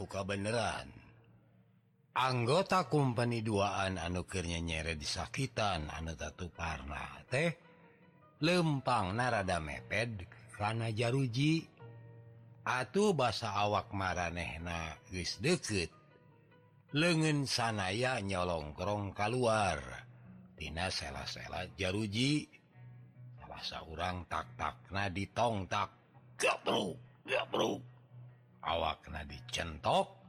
ku kebenaran. Anggota kumpeni duaan anukirnya nyere disakitan anutatu parna teh lempang narada meped karena jaruji. Atuh basa awak maranehna geus deket lengen sanaya nyolongkrong keluar Tina sela-sela jaruji. Salah seorang tak takna ditongtak. Gak bro gak bro awakna dicentok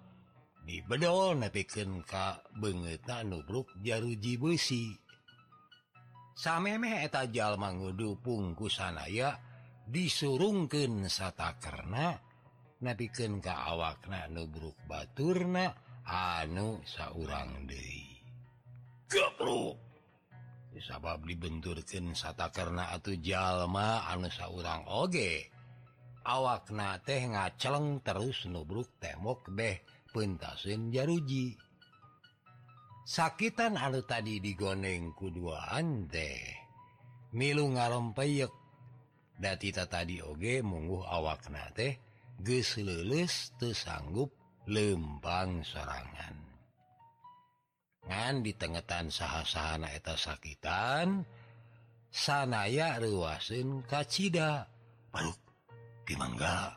dibedol nepiken ka bangeta nubruk jaruji besi samemeh etajal manggudu pungku sanaya disurungken sata karena napiken ka awakna nubruk baturna anu saurang Dei gebruk sabab dibenturkan sata karena atau jalma anu saurang oge. awak na teh ngacaleng terus nubruk temok deh pentasun jaruji. Sakitan anu tadi digoneng kuduaan teh. Milu ngarompeyek. Datita tadi oge mungguh awak na teh geus leuleus teu sanggup lempang sorangan. Ngan ditengetan saha-sahana eta sakitan sanaya ruasin kacida baruk timangga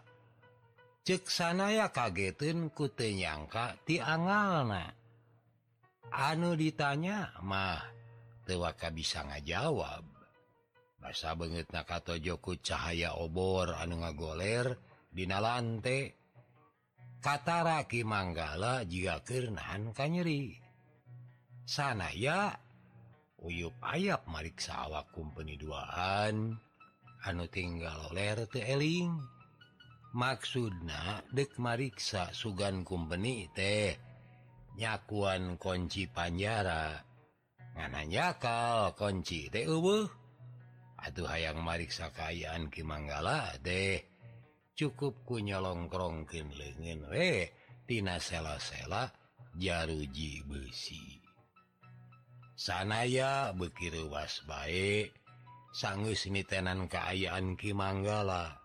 ceksana ya kagetun kutenyangka tiangalna anu ditanya mah tewaka bisa ngajawab? Bahasa banget nakatojoku cahaya obor anu ngagoler Dina lantai kataraki manggala jika kerenaan kan nyeri. Sana ya uyup ayap mariksa awak kumpeni duaan anu tinggal oleh teling maksudna dek mariksa sugan kumpeni teh. Nyakuan kunci Panjara. Ngananyakal kunci teh Aduh hayang mariksa kayaan Ki Manggala deh cukup kunyolongkrongkin lengen we tina sela-sela jaruji besi sanaya beki was baik sanggus mitenan keayaan Ki Manggala.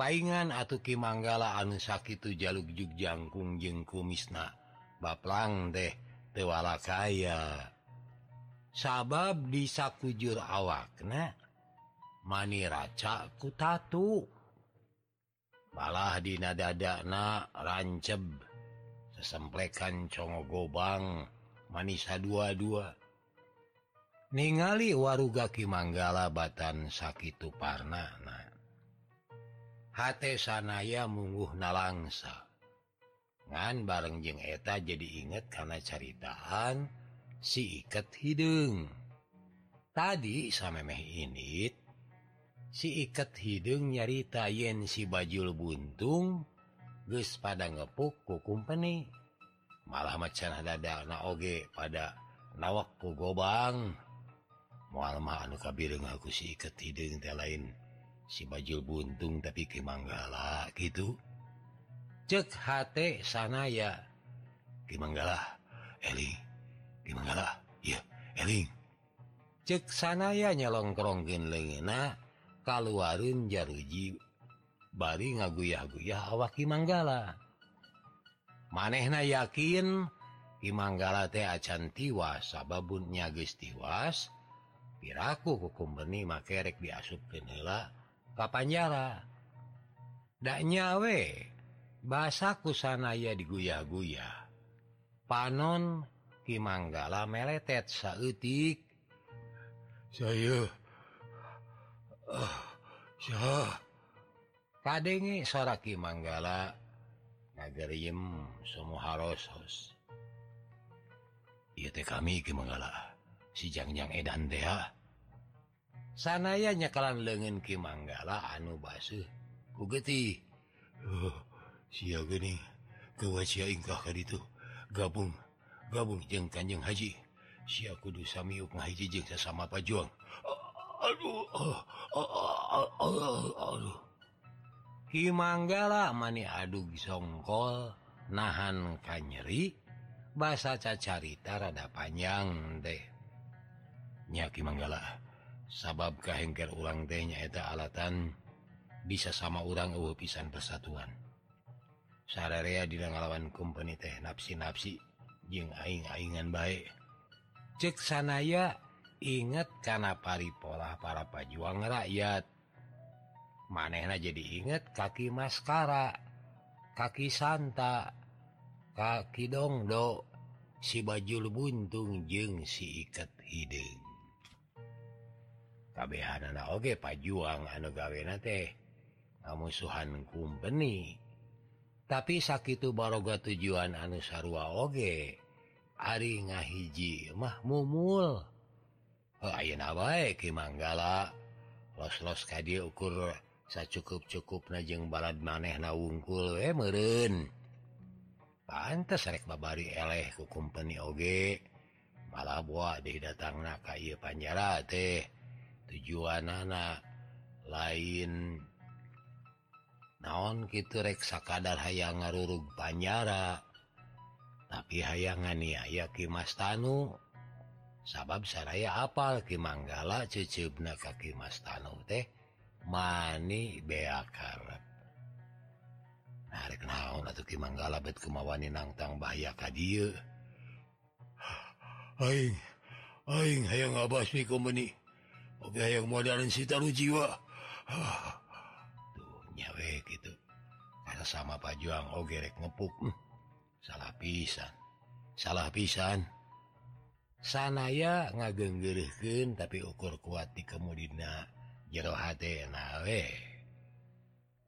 Paingan atau Ki Manggala anu sakit jaluk Jug Jakung jeung kumisna. Baplang deh tewala kaya sabab bisa kujur awakna maniracakku tatu. Malah di nadadakna ranceb sesemplekan congo gobang manisa dua-dua ningali waruga Kimanggala Batan Sakitu Parna H sanaya mungguh nalangsa. Ngan bareng jeng eta jadi inget karena ceritaan si iket hidung tadi samemeh ini si iket hidung nyarita yen si bajul buntung Gus pada ngepuk kukum peni malah macan dada naoge pada nawakku gobang. mualma anu kabir ngaku si iket teh lain. Si bajul buntung tapi ke Manggala gitu. Cek hati sana ya. Ke Manggala Eling ke Manggala ya Eling cek sana ya nyelongkrongkeun leungeuna kaluareun jaruji bari ngaguyah-guyah awak Ki Manggala. Manehna yakin Ki teh acan tiwas sababunnya geus tiwas piraku hukum beni makerek diasup kenela kapanjara dak nyawe bahasaku sanaya diguyah-guyah. Panon Kimanggala meletet sautik saya uh, saya. Kadenge sora Kimanggala semua harus kami gimana sijangjang Edan de sanaya nyakalan lengen Ki Manggala anu basuh kugeti uh, si geni ka itu gabung gabung jeng Kanjeng Haji. Si kudu samiuk ngahiji jeng sesama pajuang. Aduh aduh Ki Manggala mani adu songkol nahan kanyeri bahasa cacarita rada panjang deh. nyaki Manggala sabab kahengker ulang tehnyaeta alatan bisa sama orang uh pisan persatuan. Sararea di ngalawan company teh nafsi-nafsi jeung aing-aingan baik cek sanaya inget karena pari pola para pajuang rakyat. Manehna jadi inget kaki maskara kaki Santa kaki dongdo si bajul buntung jeung si ikat hidung kabehan anak oge pajuang anu gawe teh musuhan kumpeni tapi sakit baroga tujuan anu sarwa oge Ari ngahiji mah mumul. E, manggala. Los-los ka dia ukur saya cukup-cukup najeng balad maneh na wungkul eh meren pantes rek babari eleh ku kumpeni oge. Malah buah didatang na kay panjara teh. tujuan anak lain. Naon gitu reksa kadar hayang ngarurug Panjara tapi hayangan ya ya Kimas Tanu. Sabab saraya apal Kimanggala cucubna ka Kimas Tanu teh mani bea karet. Narik naon atuh Kimanggala bet kemawani nangtang bahaya ka dieu? Aing aing hayang abas ni kumeni. yang taruh jiwa. Tuh, nyawe gitu. Karena sama Pajuang Ogerek oh, ngepuk. Hmm. salah pisan. Salah pisan. Sanaya ngagenggerken tapi ukur kuat di kemudina. Jero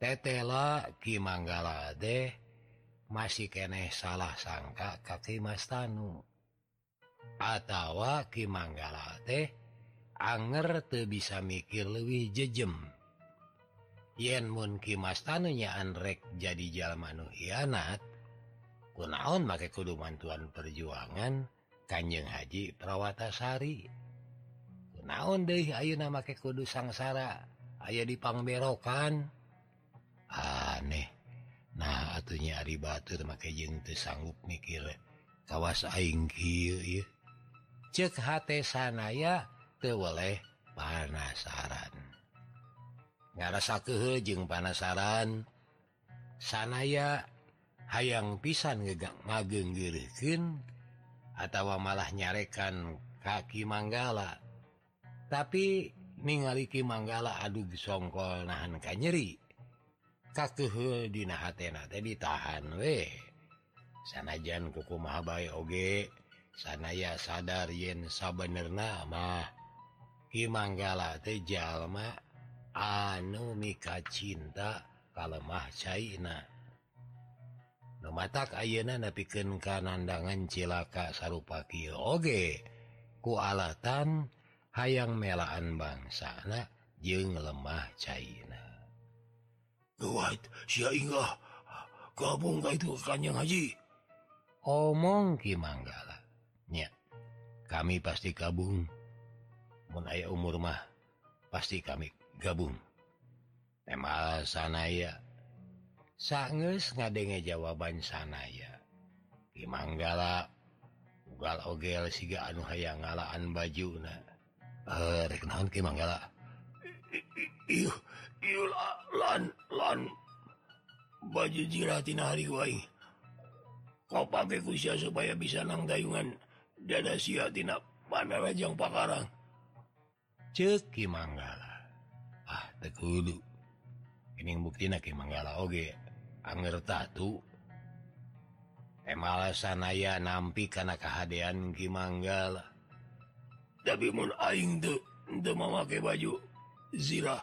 tetela Ki Manggala deh masih keeh salah sangka kaki Mas Tanu. Atautawa Ki Manggala teh anger tuh bisa mikir lebih jejem. Yen mungkin Mas tanunya rek jadi jalmanu hianat kunaon make kudu mantuan perjuangan Kanjeng Haji Prawatasari? Kunaon deh Ayeuna make kudu sangsara aya dipangberokan aneh. Nah atunya Ari Batur make jeung teu sanggup mikir kawas aing kieu cek hate sanaya tewaleh panasaran. Ngarasa kehejeng panasaran sanaya hayang pisan ngegak ngagenggirkin atau malah nyarekan kaki manggala tapi ningaliki manggala aduh songkol nahan ka nyeri kakuhul dina hatena teh ditahan weh. Sanajan kuku mahabai oge sanaya sadar yen sabenerna mah Himanggala Jalma anu mika cinta kalemah China Numatak ayeuna nepikeun kanandangan cilaka sarupa kieu oge ku alatan hayang melaan bangsana jeung lemah China. Duat sia inggah gabung ka itu Kanjeng Haji. Omong Ki Manggala. Nya. Kami pasti gabung. aya umur mah pasti kami gabung. Tema sanaya? Sanges ngadenge jawaban sanaya. Imanggala ugal ogel siga anu haya ngalaan baju na. Eh rek naon ki manggala ieu ieu lan lan. Baju jiratina hari wae kau pakai kusya supaya bisa nanggayungan dada sia tina pandarajang pakarang ceki Manggala. Ah tekulu ini bukti Manggala Oge. Angertatu emalasanaya nampi karena kehaan Ki Manggala. Tapi Aing untuk memakai baju zirah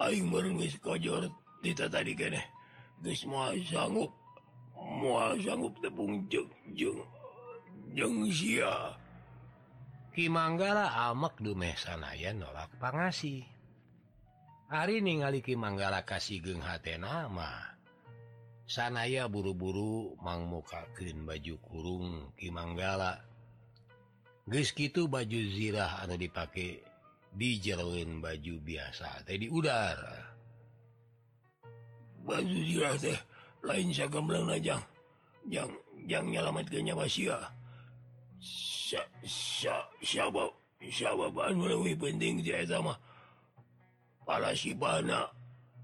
Aing merengis kojor kita tadi kene geus semua sanggup mua sanggup tepung jeng jeng jeng sia. Kimanggala amak dume sanaya nolak pangasi Ari ningali Kimanggala kasih geng hatnama sanaya buru-buru mangmukaken baju kurung Kimanggala. Geski itu baju zirah atau dipakai dijeruin baju biasa tadi udara. Baju zirah teh lain sagam aja yang yang nyalamat kenya Basia. lebih penting sama para Sibana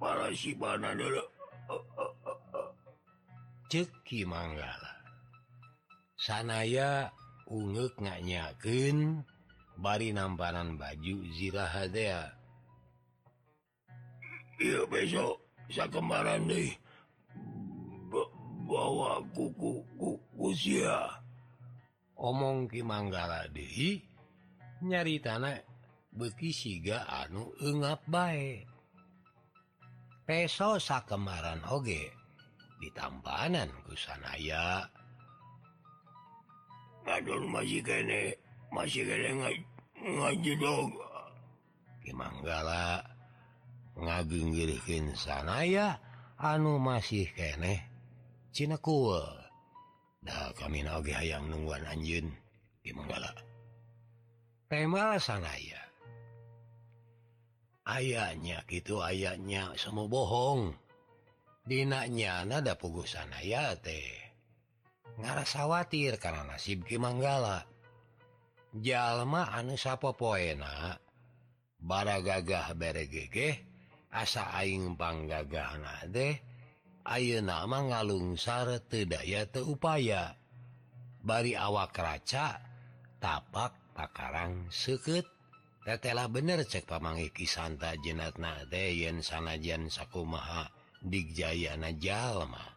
para Sibana dulu ceki Manggala sanaya unge nganyaken bari nampanan baju ziraha Iya besok saya kemaran nih bawa kuku kuku sia. omong ki Manggala Dehi nyari tanah beki siga anu engap baik peso sakemaran oge ditampanan kusanaya Aduh masih kene masih kene ngaji dong. Ki Manggala ngagenggirikeun sanaya anu masih kene Cina Nah, kami nage hayang nungguan anjun di Menggala. Rema sanaya. Ayahnya gitu ayahnya semua bohong. Dinaknya nada pugu sanaya teh. Ngarasa khawatir karena nasib ki Manggala. Jalma anu sapa poena bara gagah beregege asa aing panggagahna teh Ayo nama ngalungsar Teaya Teupaya bari awak raca tapak Pakarang seket tetelah bener cek pamangi Santa jenat na yen sanajan sakumaha Dijaya jalma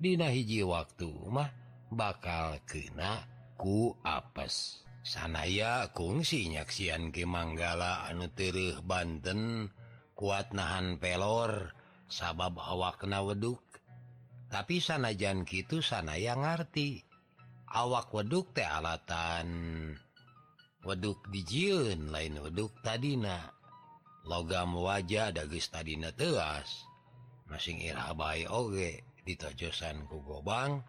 Dina hiji waktu mah bakal kena ku apes. Sanaya kungsi nyaksian ke Manggala anutirih Banten kuat nahan pelor. sabab awak kena weduk. Tapi sanajan gitu sana yang ngerti awak weduk teh alatan. Weduk dijiun lain weduk tadina. Logam wajah dagus tadina teas masing irabai oge ditojosan ku gobang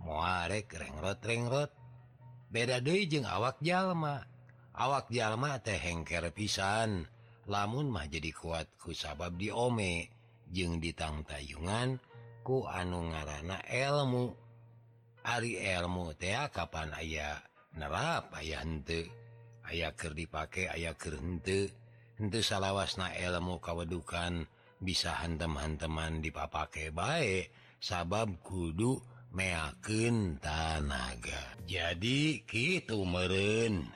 muarek rengrot-rengrot. Beda deui jeung awak jalma. Awak jalma teh hengker pisan lamun mah jadi kuatku sabab diome. jeung ditangtayungan ku anu ngaranana elmu. Ari elmu T kapan aya nerap henteu. Aya ker dipake aya keur henteu. Henteu salawasna elmu kawedukan bisa hantem-hanteman dipapake baik sabab kudu meakeun tanaga. Jadi gitu meren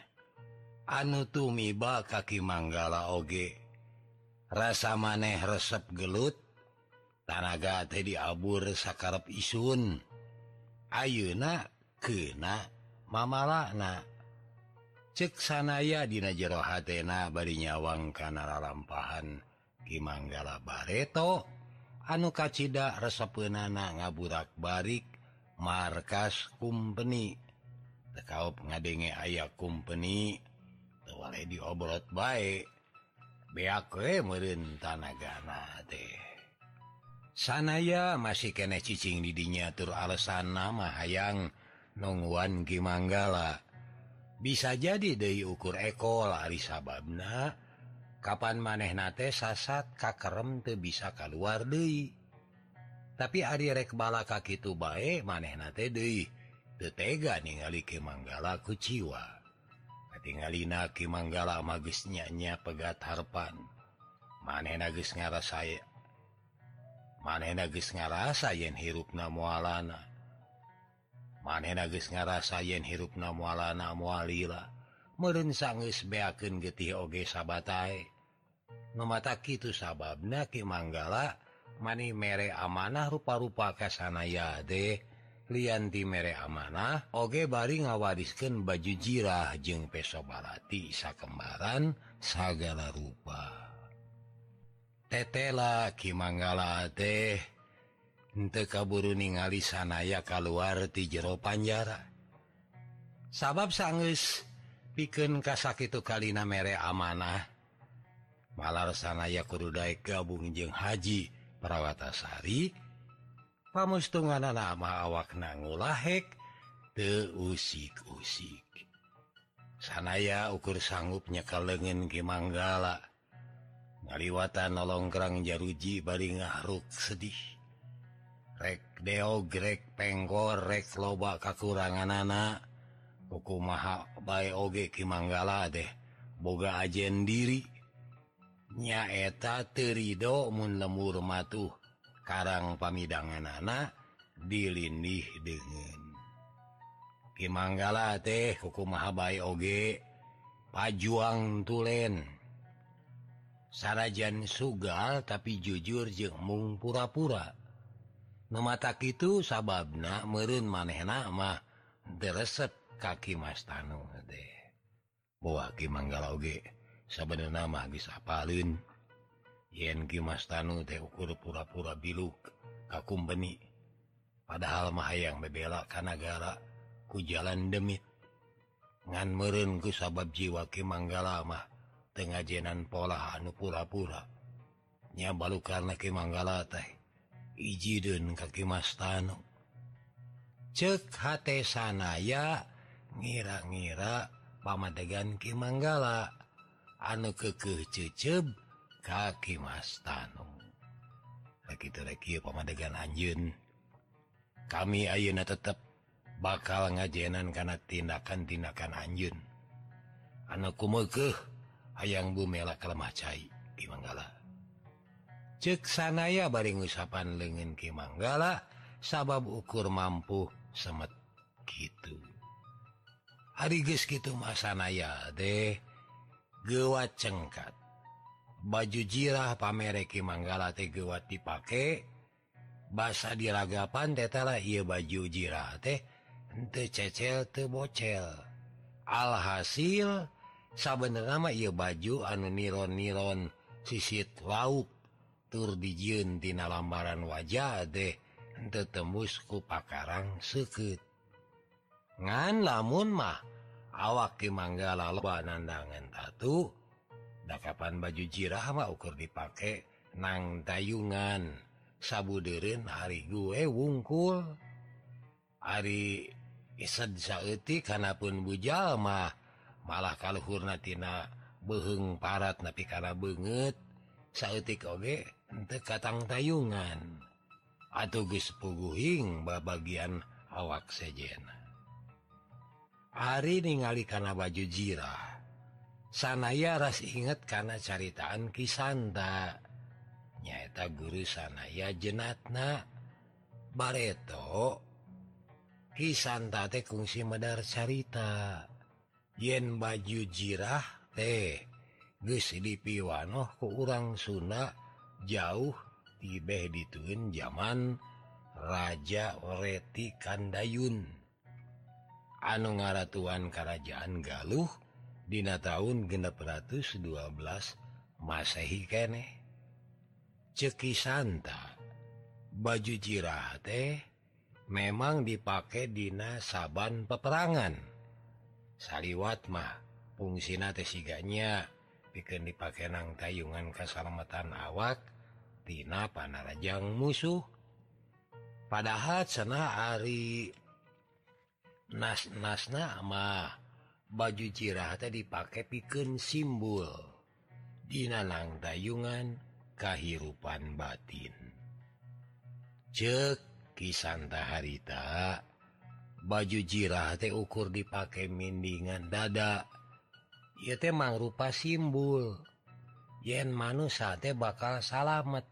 anu tumiba kaki manggala oge. Rasa maneh resep gelut tanaga tadi abur sakarep isun. Ayeuna kena mamalana ceksanaya dina jero hatena bari nyawang kana lalampahan Kimanggala Bareto. Anu kacida resepeunana ngaburak barik markas kumpeni. Tekaup ngadenge aya kumpeni tewale diobrot baik beak we meureun tanagana teh. sanaya masih kene ccing didinya tur alesan nama hayang. Nongguan Gimanggala bisa jadi deui ukur ekol Arisababna Kapan maneh nate sasat kakerem teu bisa keluar Dei tapi Ari rekbala kaki itu bae maneh nate teu tetega ningali Kimanggala kuciwa tinggalina Kimanggala magisnyanya pegat Harpan. Maneh nagis ngarasa saya manena geus ngarasa yen hirup na mualana. Manena guys ngarasa yen hirup na mualana mualila. Meren sangus beaken getih oge sabatae. Numata kitu sababna ki manggala mani mere amanah rupa-rupa kasana ya de lianti mere amanah oge bari ngawariskeun baju jirah jeung pesobarati sakembaran sagala rupa. tetela Kimangala teh untuk kaburu ningali sanaya keluar di jero panjara. Sabab sangus pikeun kasak itu kalina mere amanah. Malar sanaya kududai gabung jeng haji perawatasari pamustungan nama awak nangulahek te usik-usik. Sanaya ukur sanggupnya leungeun ki manggala ngaliwatan nolongkrang jaruji bari ngahruk sedih. Rek deo grek penggor rek loba kakurangan anak hukum maha baik oge kimanggala deh. Boga ajen diri. Nyaeta terido mun lemur matuh. Karang pamidangan anak dilindih dengan kimanggala teh hukum maha baik oge. Pajuang tulen. sarajan Sugal tapi jujur jengmung pura-pura. Memata itu sababna merun manehmah dereset kaki Mas Tanu dewaki manggaloge sebenarnya nama bisain yen Ki Mas Tanu teh ukur pura-pura biluk kakum benik padahal mah yang bebela kanagara ku jalan demit. Ngan merun ke sabab jiwa Ki Manggala mah tengahjenan pola anu pura-puranya balu karena ke manggala teh. Ijidun kaki mastanu. Cek sana sanaya ngira-ngira pamadegan Ki Manggala. Anu kekeh cecep kaki mastanu. Begitu pamadegan Anjun kami Ayeuna tetap bakal ngajenan karena tindakan-tindakan Anjun anakku mekeh hayang bumela Kalemacai Ki Manggala. Cek sanaya baring usapan leungeun Ki Manggala sabab ukur mampu semet gitu hari guys gitu masanaya deh gewa cengkat. Baju jirah pamereki Manggala teh geuwat dipakai bahasa diragapan tetela ieu baju jirah teh henteu cecel teu bocel. Alhasil sabenama ia baju anu niron-niron sisit lauk. Tur dijun di lambaran wajah deh tetemusku pakarang seket ngan lamun mah awak ke manggala leba nandangan tatu dakapan baju jirah mah ukur dipakai nang tayungan sabu derin hari gue wungkul. Hari isad saeutik kanapun bujal mah malah kalauhurnatina beheng parat napikara banget sautik oge untuk katang tayungan. Atau gespuguing babagian awak sejen Ari ningali karena baju jirah. Sanaya ras inget karena caritaan Kisanta. Nyaeta guru sanaya jenatna bareto. Kisanta teh kungsi medar carita. yen baju jirah teh dipiwanoh ke urang Sunda jauh tibeh dituin zaman Raja Oreti Kandayun. Anu ngaratuan Kerajaan Galuh Dina tahun genep 112 Masehi kene ceki Santa baju jirah teh memang dipakai Dina saban peperangan. saliwatmah fungsina tesiganya bikin dipakai nang tayungan awak tina panarajang musuh. Padahal sena Ari nas-nasna ama baju cirah tadi dipakai piken simbol Dinanang tayungan kehidupan batin. Cek kisanta harita. baju jirah teh ukur dipakai mindingan dada. Ia temang rupa simbol yen manusia teh bakal salamet.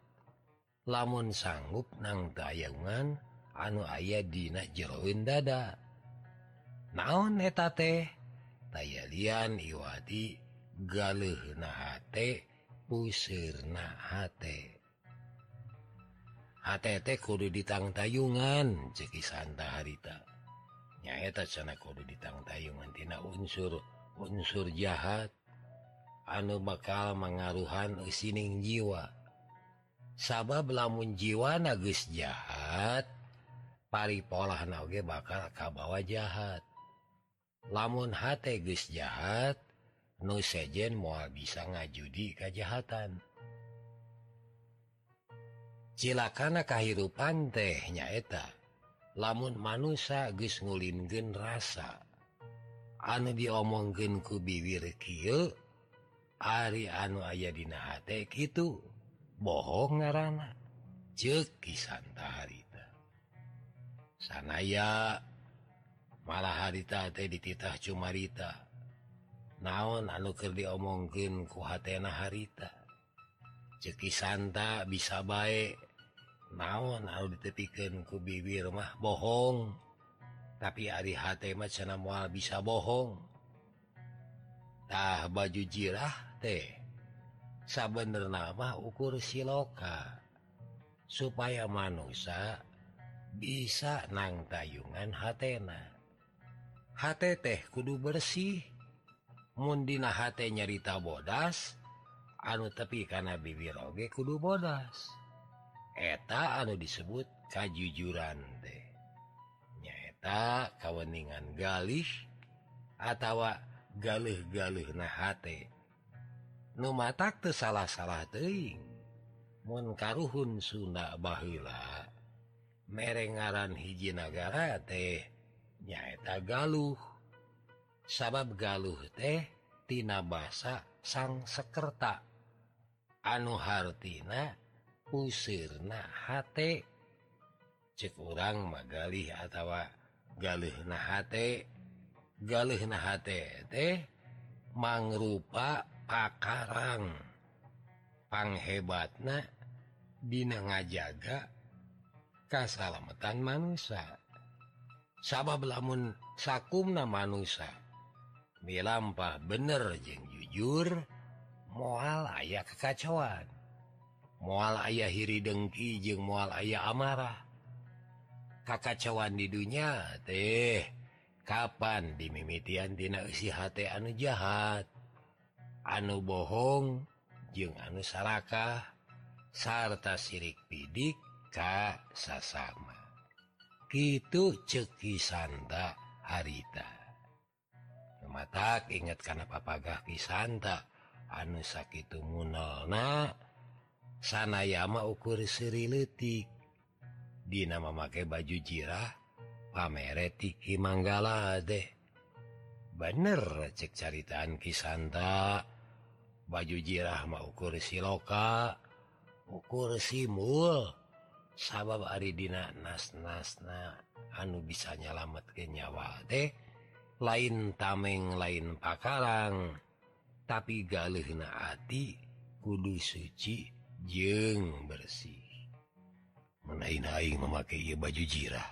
Lamun sanggup nang tayangan anu ayah dina jeroin dada. Naon eta teh? Tayalian iwati galih nahate pusir nahate HTT kudu ditang tayungan ceki Santa harita. nyaeta sana kudu ditangtayungtina unsur unsur jahat anu bakal mengaruhan sining jiwa. Sabab lamun jiwa nagus jahat pari pola nage bakal kabawa jahat. Lamun hate geus jahat nu sejen moal bisa ngajudi kejahatan cilakana kahirupan teh nyaeta. lamun manusia geus ngulinken rasa anu diomongken ku biwir kieu Ari anu aya dina hate kitu bohong ngaranna ceki Santa harita. Sanaya malah harita teh dititah cumarita naon anu keur diomongkeun ku hatena harita. Ceki Santa bisa baik naon ditepikan ku bibir mah bohong. Tapi Ari Hmacana mual bisa bohongtah baju jirah teh sabener nama ukur siloka. Supaya manusia bisa nang tayungan hatna H teh kudu bersih. Mundina nyarita bodas anu tepi karena bibir oge kudu bodas. eta anu disebut kejujuran nyaeta kaweningan galih atautawa galih-galih nu numata teu salah-salah teuing. Mun karuhun Sunda Bahila merengaran hiji negara teh nyaeta galuh. Sabab galuh tehtinana basa sang sekerta. Anu Hartina sirnahT cek urang Magali atautawa Galih naHT Galih teh mangrupa pakarang. Panghebatna Dina ngajaga kesalamatan manusia sabab lamun sakumna manusia dilampah bener jeng jujur mual aya kekacauan. mual ayah hiri dengki jeung mual ayah amarah. Kakacauan di dunia teh Kapan dimimitiantina usihati anu jahat? Anu bohong jeung anu sarakah sarta sirik pidik Ka sasama. Gitu ceki Santa harita. Mata ingat karena papagah Ki Santa anu sakit munolna sanayama ukur seri letik Di nama make baju jirah pameretik Himanggala deh bener cek caritaan Kisanta baju jirah mau ukur siloka ukur simul sabab Aridina nas-nasna anu bisa nyalamet ke nyawa deh lain tameng lain pakarang tapi galih naati kudu suci. jeng bersih. Menaing-aing memakai baju jirah.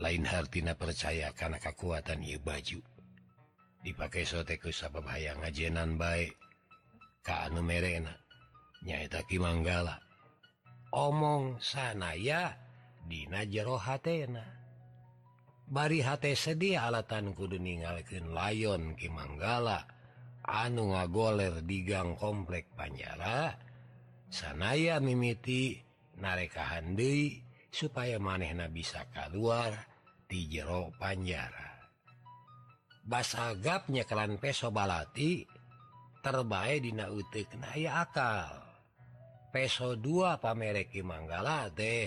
Lain hartina percaya karena kekuatan ia baju. Dipakai soteku sabab hayang ngajenan baik Kau merena nyaitaki manggala. Omong sana ya Dina jero hatena. Bari H sedih alatan kudu ningalkin layon Ki manggala. Anu ngagoler digang komplek Panjara sanaya mimiti narekahan Dewi supaya manehna bisa keluar di jero Panjara. Bahasa agapnya kelan peso balati terbaik dina utik naya akal. Peso 2 pamereki Manggala deh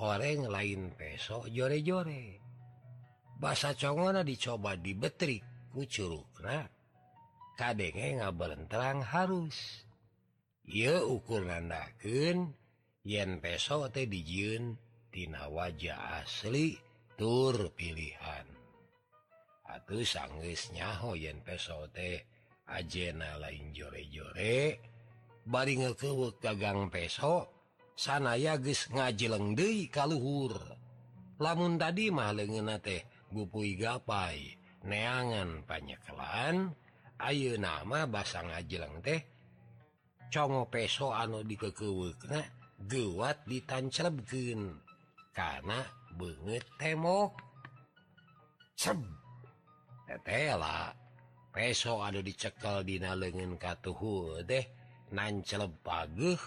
Horeng lain peso jore-jore. Bahasa congona dicoba dibetrik kucuruk Kadenge nggak berenterang harus. ia ukur nandaken yen peso teh dijuntina wajah asli tur pilihan. Atau sanggesnyaho yen peso teh ajena lain jore-jore bari ngekewek gagang besok sanaya geus ngajeleng deui kaluhur. Lamun tadi mah leungeunna teh gupuy gapai neangan panyekelan ayeuna mah basa ngajeleng teh congo peso anu dikewat ditancapgen karena banget temok tetela peso ada dicekel dina leungeun katuhu deh nanceleb paguh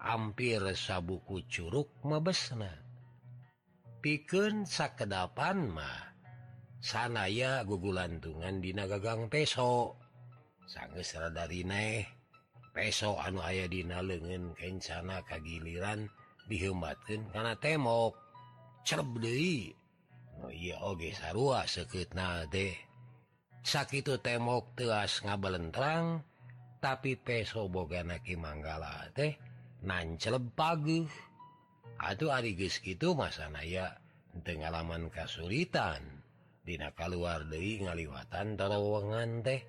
hampir sabuku Curug mebesna. Piken sakedapan mah sanaya gugulantungan dina gagang peso. Sangge rada neh peso anu aya dina lengen kencana kagiliran dihebatkan karena temok. Deui. oh, oge sarua seket na deh sakit temok teas ngabelentrang tapi peso boga naki manggala teh nancep pagi Aduh Ariges gitu masaya tenggalaman kasulitan. Dina kaluar deui ngaliwatan terowongan teh.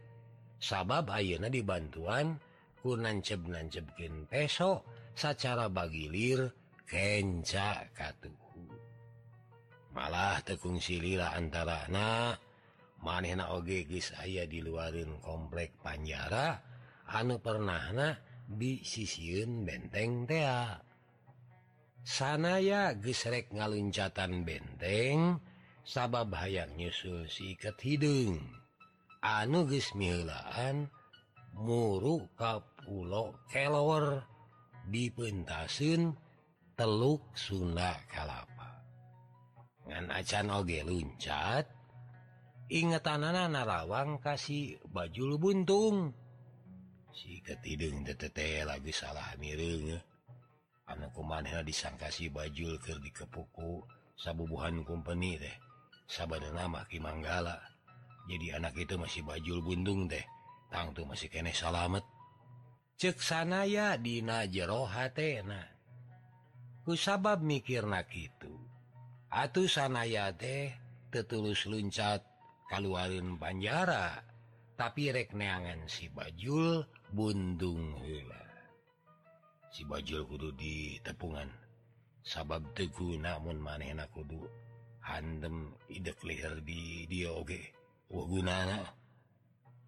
Sabab Ayeuna dibantuan, nancebnanjebkin peso secara bagilir kenca katuhu. Malah tekung silila antara anak manehna oge geus aya diluarin komplek Panjara anu pernahna bisisiun benteng tea. Sanaya gesrek ngaluncatan benteng sabab hayang nyusul siket hidung. Anu gesmilaan muruk ka Pulau Kelower dipentasun Teluk Sunda Kalapa ngan acan oge luncat ingetan anak narawang kasih bajul buntung. Si ketidung tetete lagi salah miring eh. anakku disangka disangkasi bajul ke dikepuku sabubuhan kumpeni deh sahabat nama Ki Manggala. Jadi anak itu masih bajul buntung deh tang tuh masih kene salamet. Ceksana ya dina jero hatena kusabab mikir na gitu atuh sanaya teh tetulus luncat kaluarin banjara. Tapi rek neangan si bajul bundung heula. Si bajul kudu di tepungan sabab teguh namun manehna kudu handem idek leher di dia oge. Okay. wah gunana.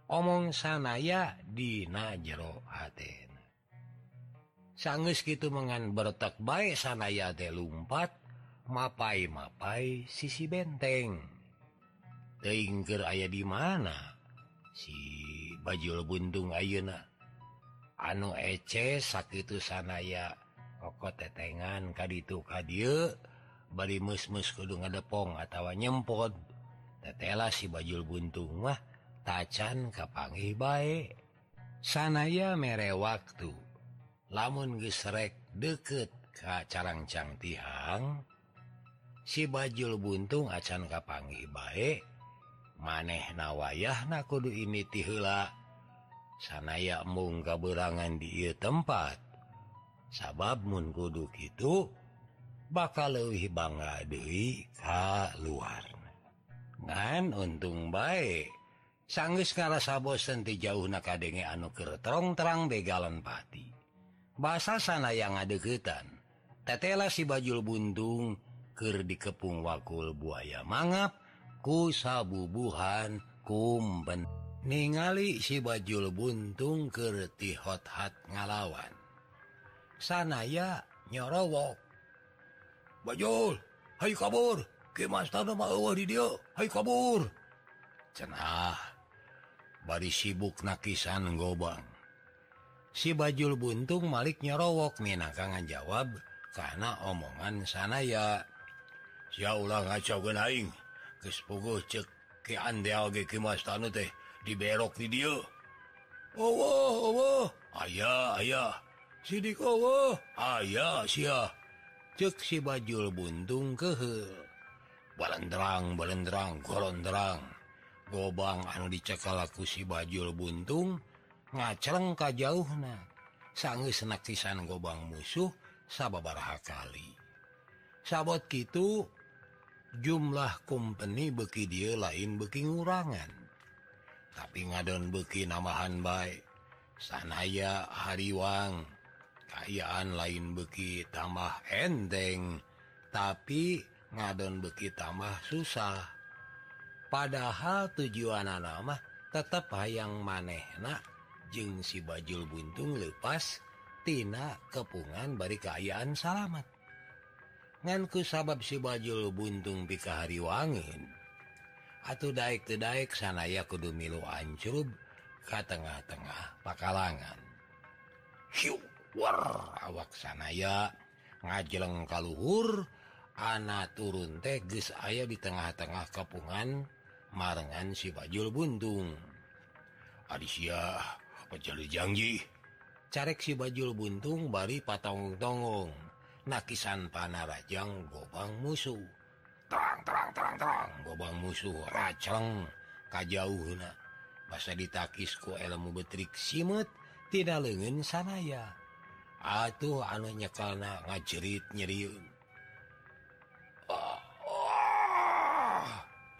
omong sanaya Dina jero sanggus gitu mengan bertak baik sanaya teh lumpat mapai mapai sisi benteng. Teingker ayah di mana? Si bajul buntung Ayeuna. Anu ece sakit sanaya pokok tetengan ka itu kadir bari musmus kudu ngadepong atau nyempot. Tetela si bajul buntung mah. tacan kapangi baik sanaya mere waktu lamun gesrek deket ka carangcang tihang si bajul buntung acan kapangi baik maneh na wayah na kudu ini tila sanaya mung kaberangan di tempat. Sabab mun kudu gitu bakal lebih bangga Dewi ka luar ngan untung baik sanggis ngarasa bosen di jauh nakadenge anu kerong terang begalan pati. Bahasa sana yang ngadeketan tetela si bajul buntung ker dikepung wakul buaya mangap ku sabubuhan kumben. Ningali si bajul buntung kerti hot-hat ngalawan. Sanaya nyorowok bajul hai kabur. Ke master nama di dia hai kabur. Cenah. bari sibuk nakisan gobang si bajul buntung Malik nyerowok Minangka jawab karena omongan sana ya. Ya ulang genaing kespugu cek teh diberok video Oh ayaah ayaah sidik Oh ayaah si cek si bajul buntung kehe Balendrang, balendrang, koronderang gobang anu dicekalaku si bajul buntung ngaceng ka jauh nah sangge senaktisan gobang musuh sababaha kali. Sabot gitu jumlah kompeni beki dia lain beking urangan tapi ngadon beki namahan baik sanaya hariwang. Kayaan lain beki tambah enteng tapi ngadon beki tambah susah. padahal tujuan nama tetap hayang manehnak jeng si bajul buntung lepastina kepungan bari keayaan salamet. Nganku sabab si bajul buntung pikahari wangin atau daik tedaik sanaya kudu milu ancurub ke tengah-tengah pakalangan. War awak sanaya ngajeleng kalluhur anak turun teges ayah di tengah-tengah kepungan marangan si bajul buntung Asia janji carek si bajul buntung bari patongtongong nakisan panarajang gobang musuh. Terang terang terang terang gobang musuh raceng kajauh bahasa ditakisku elmu betrik simet tidak lengan sanaya. Atuh anu nyekal ngajerit nyeriun.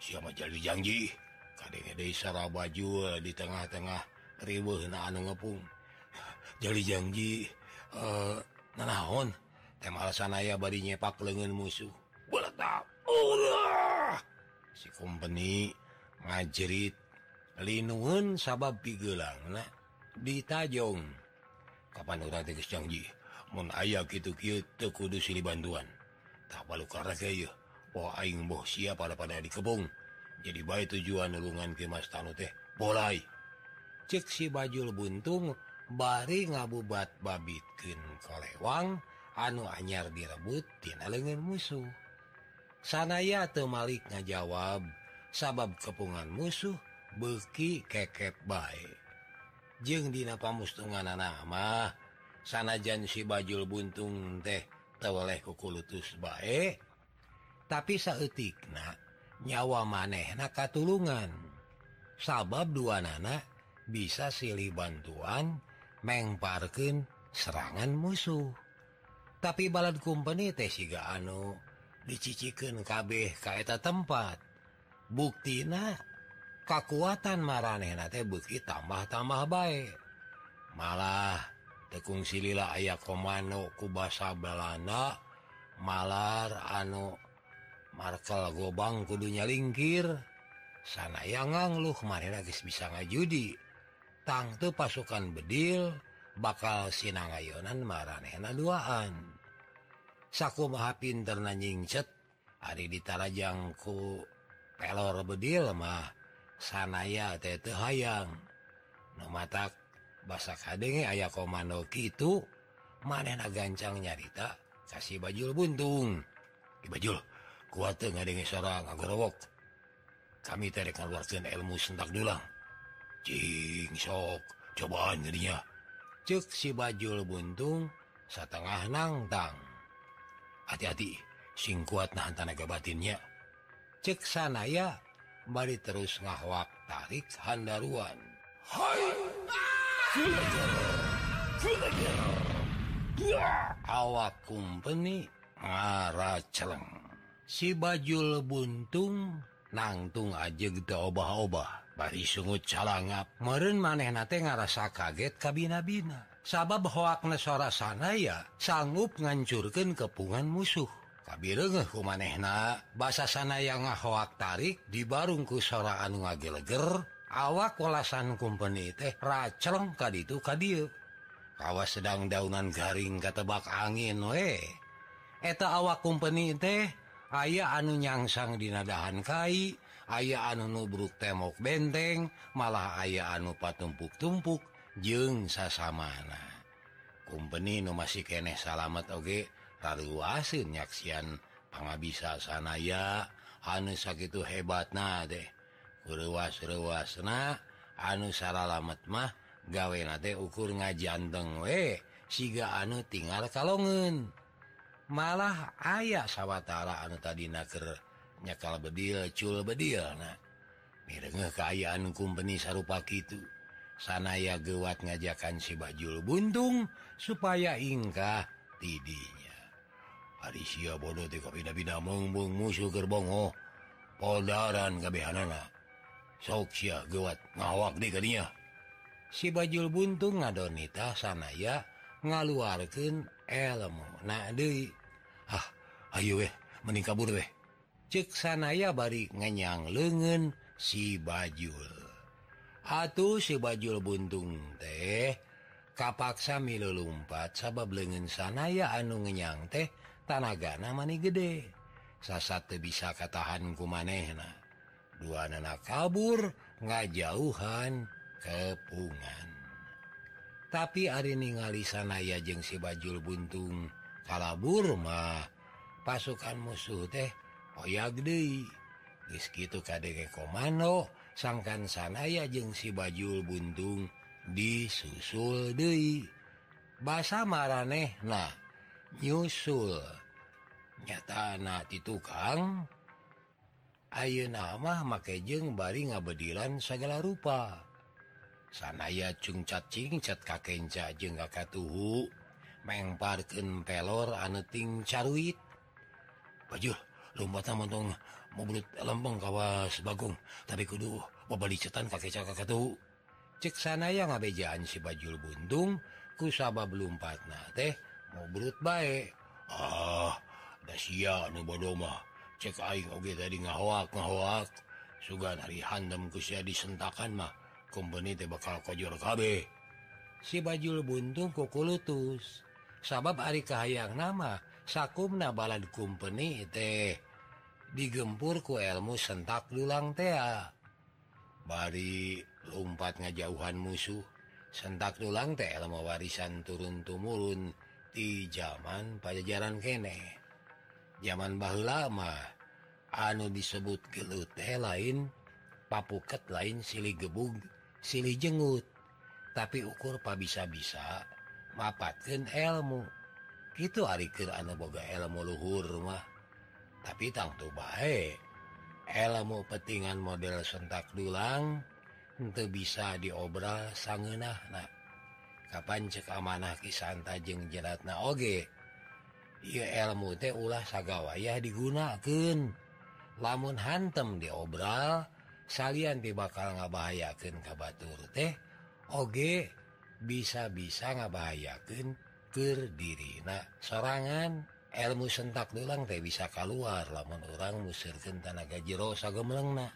siapa jadi janji Desa baju eh, di tengah-tengah. Ribu anu ngepung jadi janji uh, eh, nanaon tema alasan aya bari nyepak lengan musuh. Si company ngajerit lindungun sabab pigelang nah, ditajong Kapan orang teges janji mun aya gitu-ki kudu sini bantuan. Tak balu karena kayak Aing boh siap pada pada di kebung. Jadi baik tujuan nulungan ke Mas Tanu teh. Mulai ceksi bajul buntung bari ngabubat babitkin kolewang anu anyar direbuttina lengan musuh. Sanaya atau Malik ngajawab sabab kepungan musuh beki kekep baik jeng dina pamustungan nama sanajan si bajul buntung teh teweleh kukulutus baik tapi saattikna nyawa manehna katulungan. Sabab dua nana bisa silih bantuan mengparken serangan musuh. Tapi balad company teh siga anu diciciken kabeh kaeta tempat. Buktina kekuatan maranehna teh bukti tambah-tambah baik malah tekung silila aya komano ku basa Belanda malar anu Markal gobang kudunya lingkir sana yangang lu kemarin lagi bisa ngajudi. Tangtu pasukan bedil bakal sinangayonan marehna duaan. Saku maha pinter nanyingcet hari ditarajangku pelor bedil mah sanaya tete hayang. No matak basa kadenge ayah komando gitu mana gancang nyarita kasih bajul buntung. Di bajul. Kuat nggak dengan seorang agorowok kami keluarkan ilmu sentak dulang cing sok cobaan jadinya cek si baju buntung setengah nangtang hati-hati sing kuat nah tenaga batinnya cek sana ya Bari terus ngawak tarik handaruan. Hai. Awak company ngara celeng. si bajul buntung nangtung aja gitu obah-obah. Bari sungut calangap. Meren maneh nate ngarasa kaget kabina-bina sabab hoakna sora sana ya sanggup ngancurkan kepungan musuh. Kabirengeh ku manehna basa sana yang ngahoak tarik di barungku sora anu ngageleger awak walasan kumpeni teh racelong kaditu kadieu kawas sedang daunan garing katebak angin we. Eta awak kumpeni teh aya anu nyangsang dinadahan Kai aya anu nubruk temok benteng malah aya anu patumpuk-tumpuk jeng sasamana. Kumpeni nu masih keneh salamet oge taruasin nyaksian pangabisa sanaya anu sakitu hebat na deh ruas-ruasna anu salamet mah gawe na ukur ngajanteng we siga anu tinggal kalongen malah aya sawwatara anu tadi nyakal bedil cul bedil nah mirenge keayaan hukum sarupa itu sanaya gewat ngajakan si bajul buntung supaya ingkah tidinya. Hari bodoh ti bida-bida mumbung musuh gerbongo poldaran kebehanana soksia gewat ngawak di kadinya. Si bajul buntung ngadonita sanaya ngaluarkan elmu nah ah, Ayo weh mening kabur weh ceksanaya bari ngenyang lengen si bajul. Atuh si bajul buntung teh kapaksa milu lumpat sabab lengen sanaya anu ngenyang teh tanaga namani gede. Sasate bisa katahan ku manehna dua nana kabur ngajauhan kepungan. tapi hari ningali sanaya jeung si bajul buntung kalaburmah pasukan musuh teh oh Oyagde gitu Kadek komando sangkan sanaya jeung si bajul buntung disusul deui. Bahasa mareh nah nyusul. Nyata anak di tukang. Ayo nama make jeng bari ngabedilan segala rupa. sanaya cungcatcingcat kakenca je Katuhu mengparken pelor aneting caruit. Baju lumba tamatong mobil lempeng kawas Bagung tapi kudu pebalicetan kakek Kakatuhu. Cek sanaya ngabejaan si bajul buntung kusaba belumpat na teh mobilut baik ah dasia nu bodoma cek aing oge tadi ngahoak ngahoak sugan hari handam kusia disentakan mah. kompeni teh bakal kojor KB si bajul buntung kukulutus. Sabab Ari Kahayang nama sakumna balad kumpeni teh. Digempur ku elmu sentak dulang tea. Bari lumpat ngajauhan musuh sentak dulang teh ilmu warisan turun tumurun di zaman pajajaran kene. Zaman bah lama anu disebut gelut teh lain papuket lain silih gebug. silih jenggut tapi ukur pa bisa-bisa mapatkan elmu. Gitu Arikir anu boga elmu luhur rumah tapi tangtu baik elmu petingan model sentak dulang untuk bisa diobral sangenah nah Kapan cek amanah kisanta jeng jeratna oge? Iya elmu teh ulah sagawayah digunakan lamun hantem diobral salyan di bakal ngabahayaken kabatur teh Oge bisa-bisa ngabahayaken kedirina sorangan ilmu sentak dulang teh bisa keluar lamun orang musirken tanaga jero sagemlengna.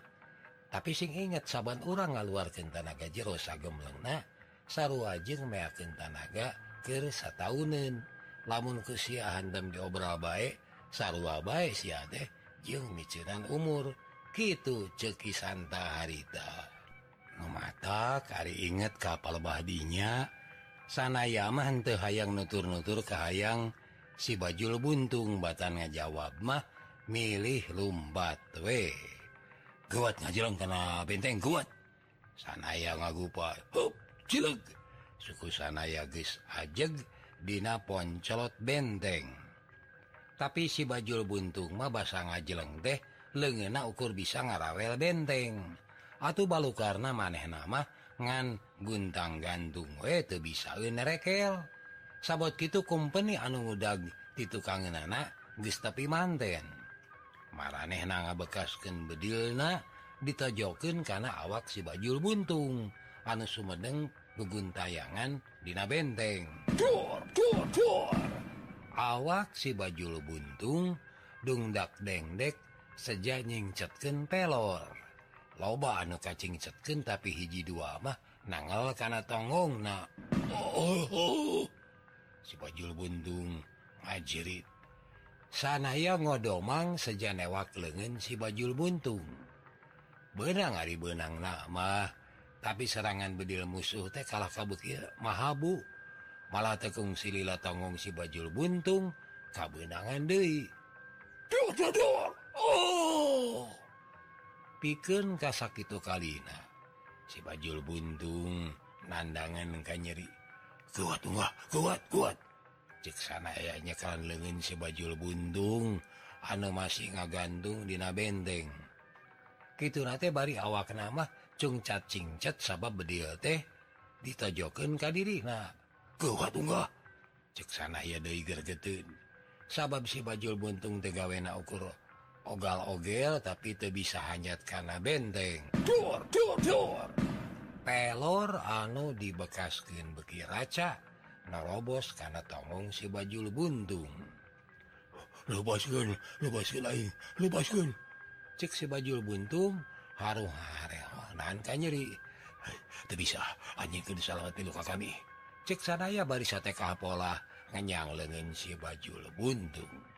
Tapi sing inget saban orang ngaluarkan tanaga jero sagemlengna saru ajeng meyakin tanaga ke sataunen lamun kesiahan dan diobral baik sarua baik si deh jeng micuran umur. gitu ceki Santa harita. Mata kali inget kapal bahdinya sana Yaman teh hayang nutur-nutur ke hayang. Si bajul buntung batan ngajawab mah milih lumbat we. Kuat ngajelang karena benteng kuat sanaya ngagupa Hup, cileg suku sanaya guys ajeg Dina poncolot benteng. Tapi si bajul buntung mah basa ngajeleng teh lengena ukur bisa ngarawel benteng. Atau balu karena maneh nama ngan guntang gantung we tuh bisa nerekel. Sabot gitu company anu udah titu anak geus tapi manten. Maraneh na ngabekaskeun bedilna ditajokeun karena awak si bajul buntung. Anu sumedeng beguntayangan dina benteng. Dur, dur, dur. awak si bajul buntung dungdak dengdek sejanyingcatken pelor. Loba anu kacingcatken tapi hiji dua mah nangel karena tonggong na. Oh, oh, si bajul buntung ngajirit sanaya ngodomang sejanewak lengan si bajul buntung. Benang hari benang nama tapi serangan bedil musuh teh kalah kabut mahabu. Malah tekung silila tonggong si bajul buntung kabenangan Dei dor, dor, dor. Oh! Piken kasak itu kalina. Si bajul buntung nandangan engka nyeri. Kuat wah kuat kuat. Ceksana ayahnya kan lengin si bajul buntung anu masih ngagantung dina benteng. Gitu nate bari awak nama cungcat cingcat sabab bedil teh. Ditojokin ka diri nah kuat enggak ceksana ya deui gergetun sabab si bajul buntung tegawena ukur ogal-ogel tapi itu bisa hanyat karena benteng. Dur, dur, dur. pelor anu dibekaskeun beki raca narobos karena tongong si bajul buntung lepaskan lepaskan aing lepaskan cek si bajul buntung haruh harehonan ka nyeri. Itu bisa anjing kudu salamati luka kami. Cek sanaya barisa TK pola ngenyang lengan si bajul buntung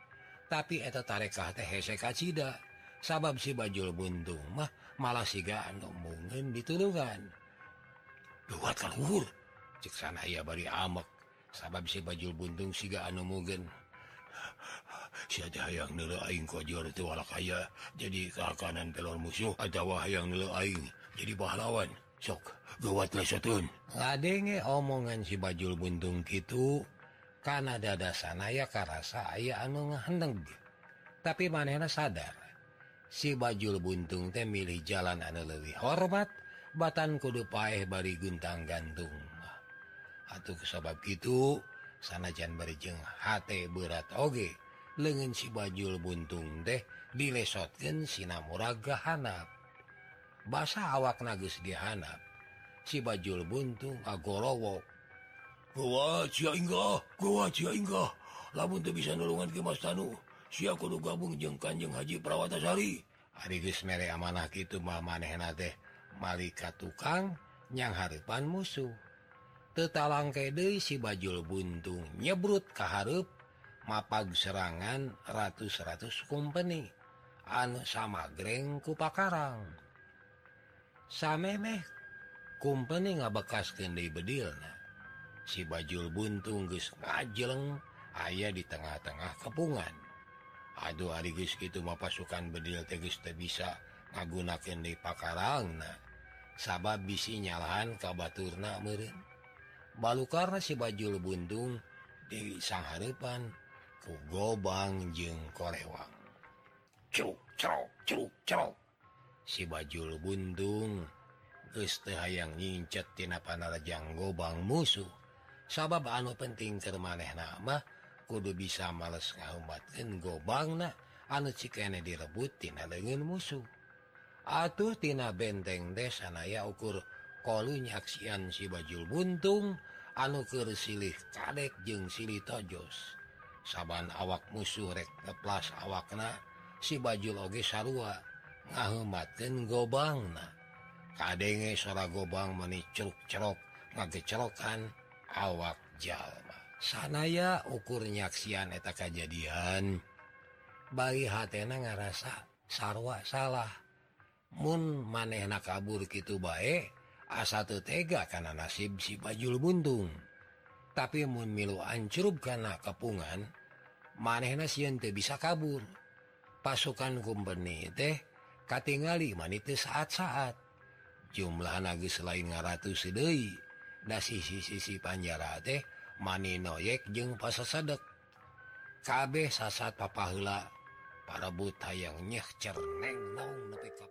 tapi eta tarekah teheka Cda sabab si bajul buntung mah malah sigaan ngomongin ditulungan. Buat kalhur ceksana ya bari amek. Sabab si bajul buntung siga anu mungkin si hayang nelaing kojor itu wala kaya jadi kakanan telur musuh ada wahang nelaing jadi pahlawan. Sok gawat lesotun ngadenge omongan si bajul buntung gitu karena dada sana ya karasa aya anu ngahendeng tapi manena sadar si bajul buntung teh milih jalan anu lebih hormat batan kudu paeh bari guntang gantung. Atuh sebab itu sanajan berjeng hate berat oge lengan si bajul buntung teh dilesotkan sinamuraga hanap. Basa awak nagus dihanap si bajul buntung agorowok bisa nulungan Tanu si kudu gabung jeng Kanjeng Haji Prawatasari geus mere amanah itu manehna teh. Malika tukang yang harepan musuh. Tetalang deui si bajul buntung nyebrut keharep mapag serangan ratus-ratus kumpeni. Anu sama greng kupakarang Samemeh kumpeni ngabekaskeun kendi bedilna. si bajul buntung guys ngajeng ayaah di tengah-tengah kepungan. Aduh Arigus gitu mau pasukan bedil teges te bisa ngagunakan di pakarang sabab bisi nyalahan kabaturna meren balu karena si bajul buntung di sang harepan ku gobang jeng korewang. Curug cerok curug cerok si bajul buntung Guste hayang nyincet tina panarajang gobang musuh. sabab anu penting termaneh nama kudu bisa males ngaumatkan gobang nah anu cikene direbutin dengan musuh atuhtina benteng desa desanaya ukur kolunyaksian si bajul buntung anu ke silih kadek jeung sili tojos. Saban awak musuh rek ngeplas awakna si bajul oge sarua ngahumatkan gobang kadenge sora gobang meni ceruk-cerok ngagecerkan awak Jalma. Sanaya ukur nyaksian eta kejadian bagi hatena ngarasa sarwa salah. Mun manehna kabur gitu baik asa tega karena nasib si bajul buntung. Tapi Mun milu ancurub karena kepungan manehna siente bisa kabur. Pasukan kumpeni teh katingali manite saat-saat. Jumlah nagis lain ngaratu Sedei nah sisi-sisi Panjara mani noyek jeung pas sadek kabeh sasat papahla para buta yang nyeh cerneng naung nepi ka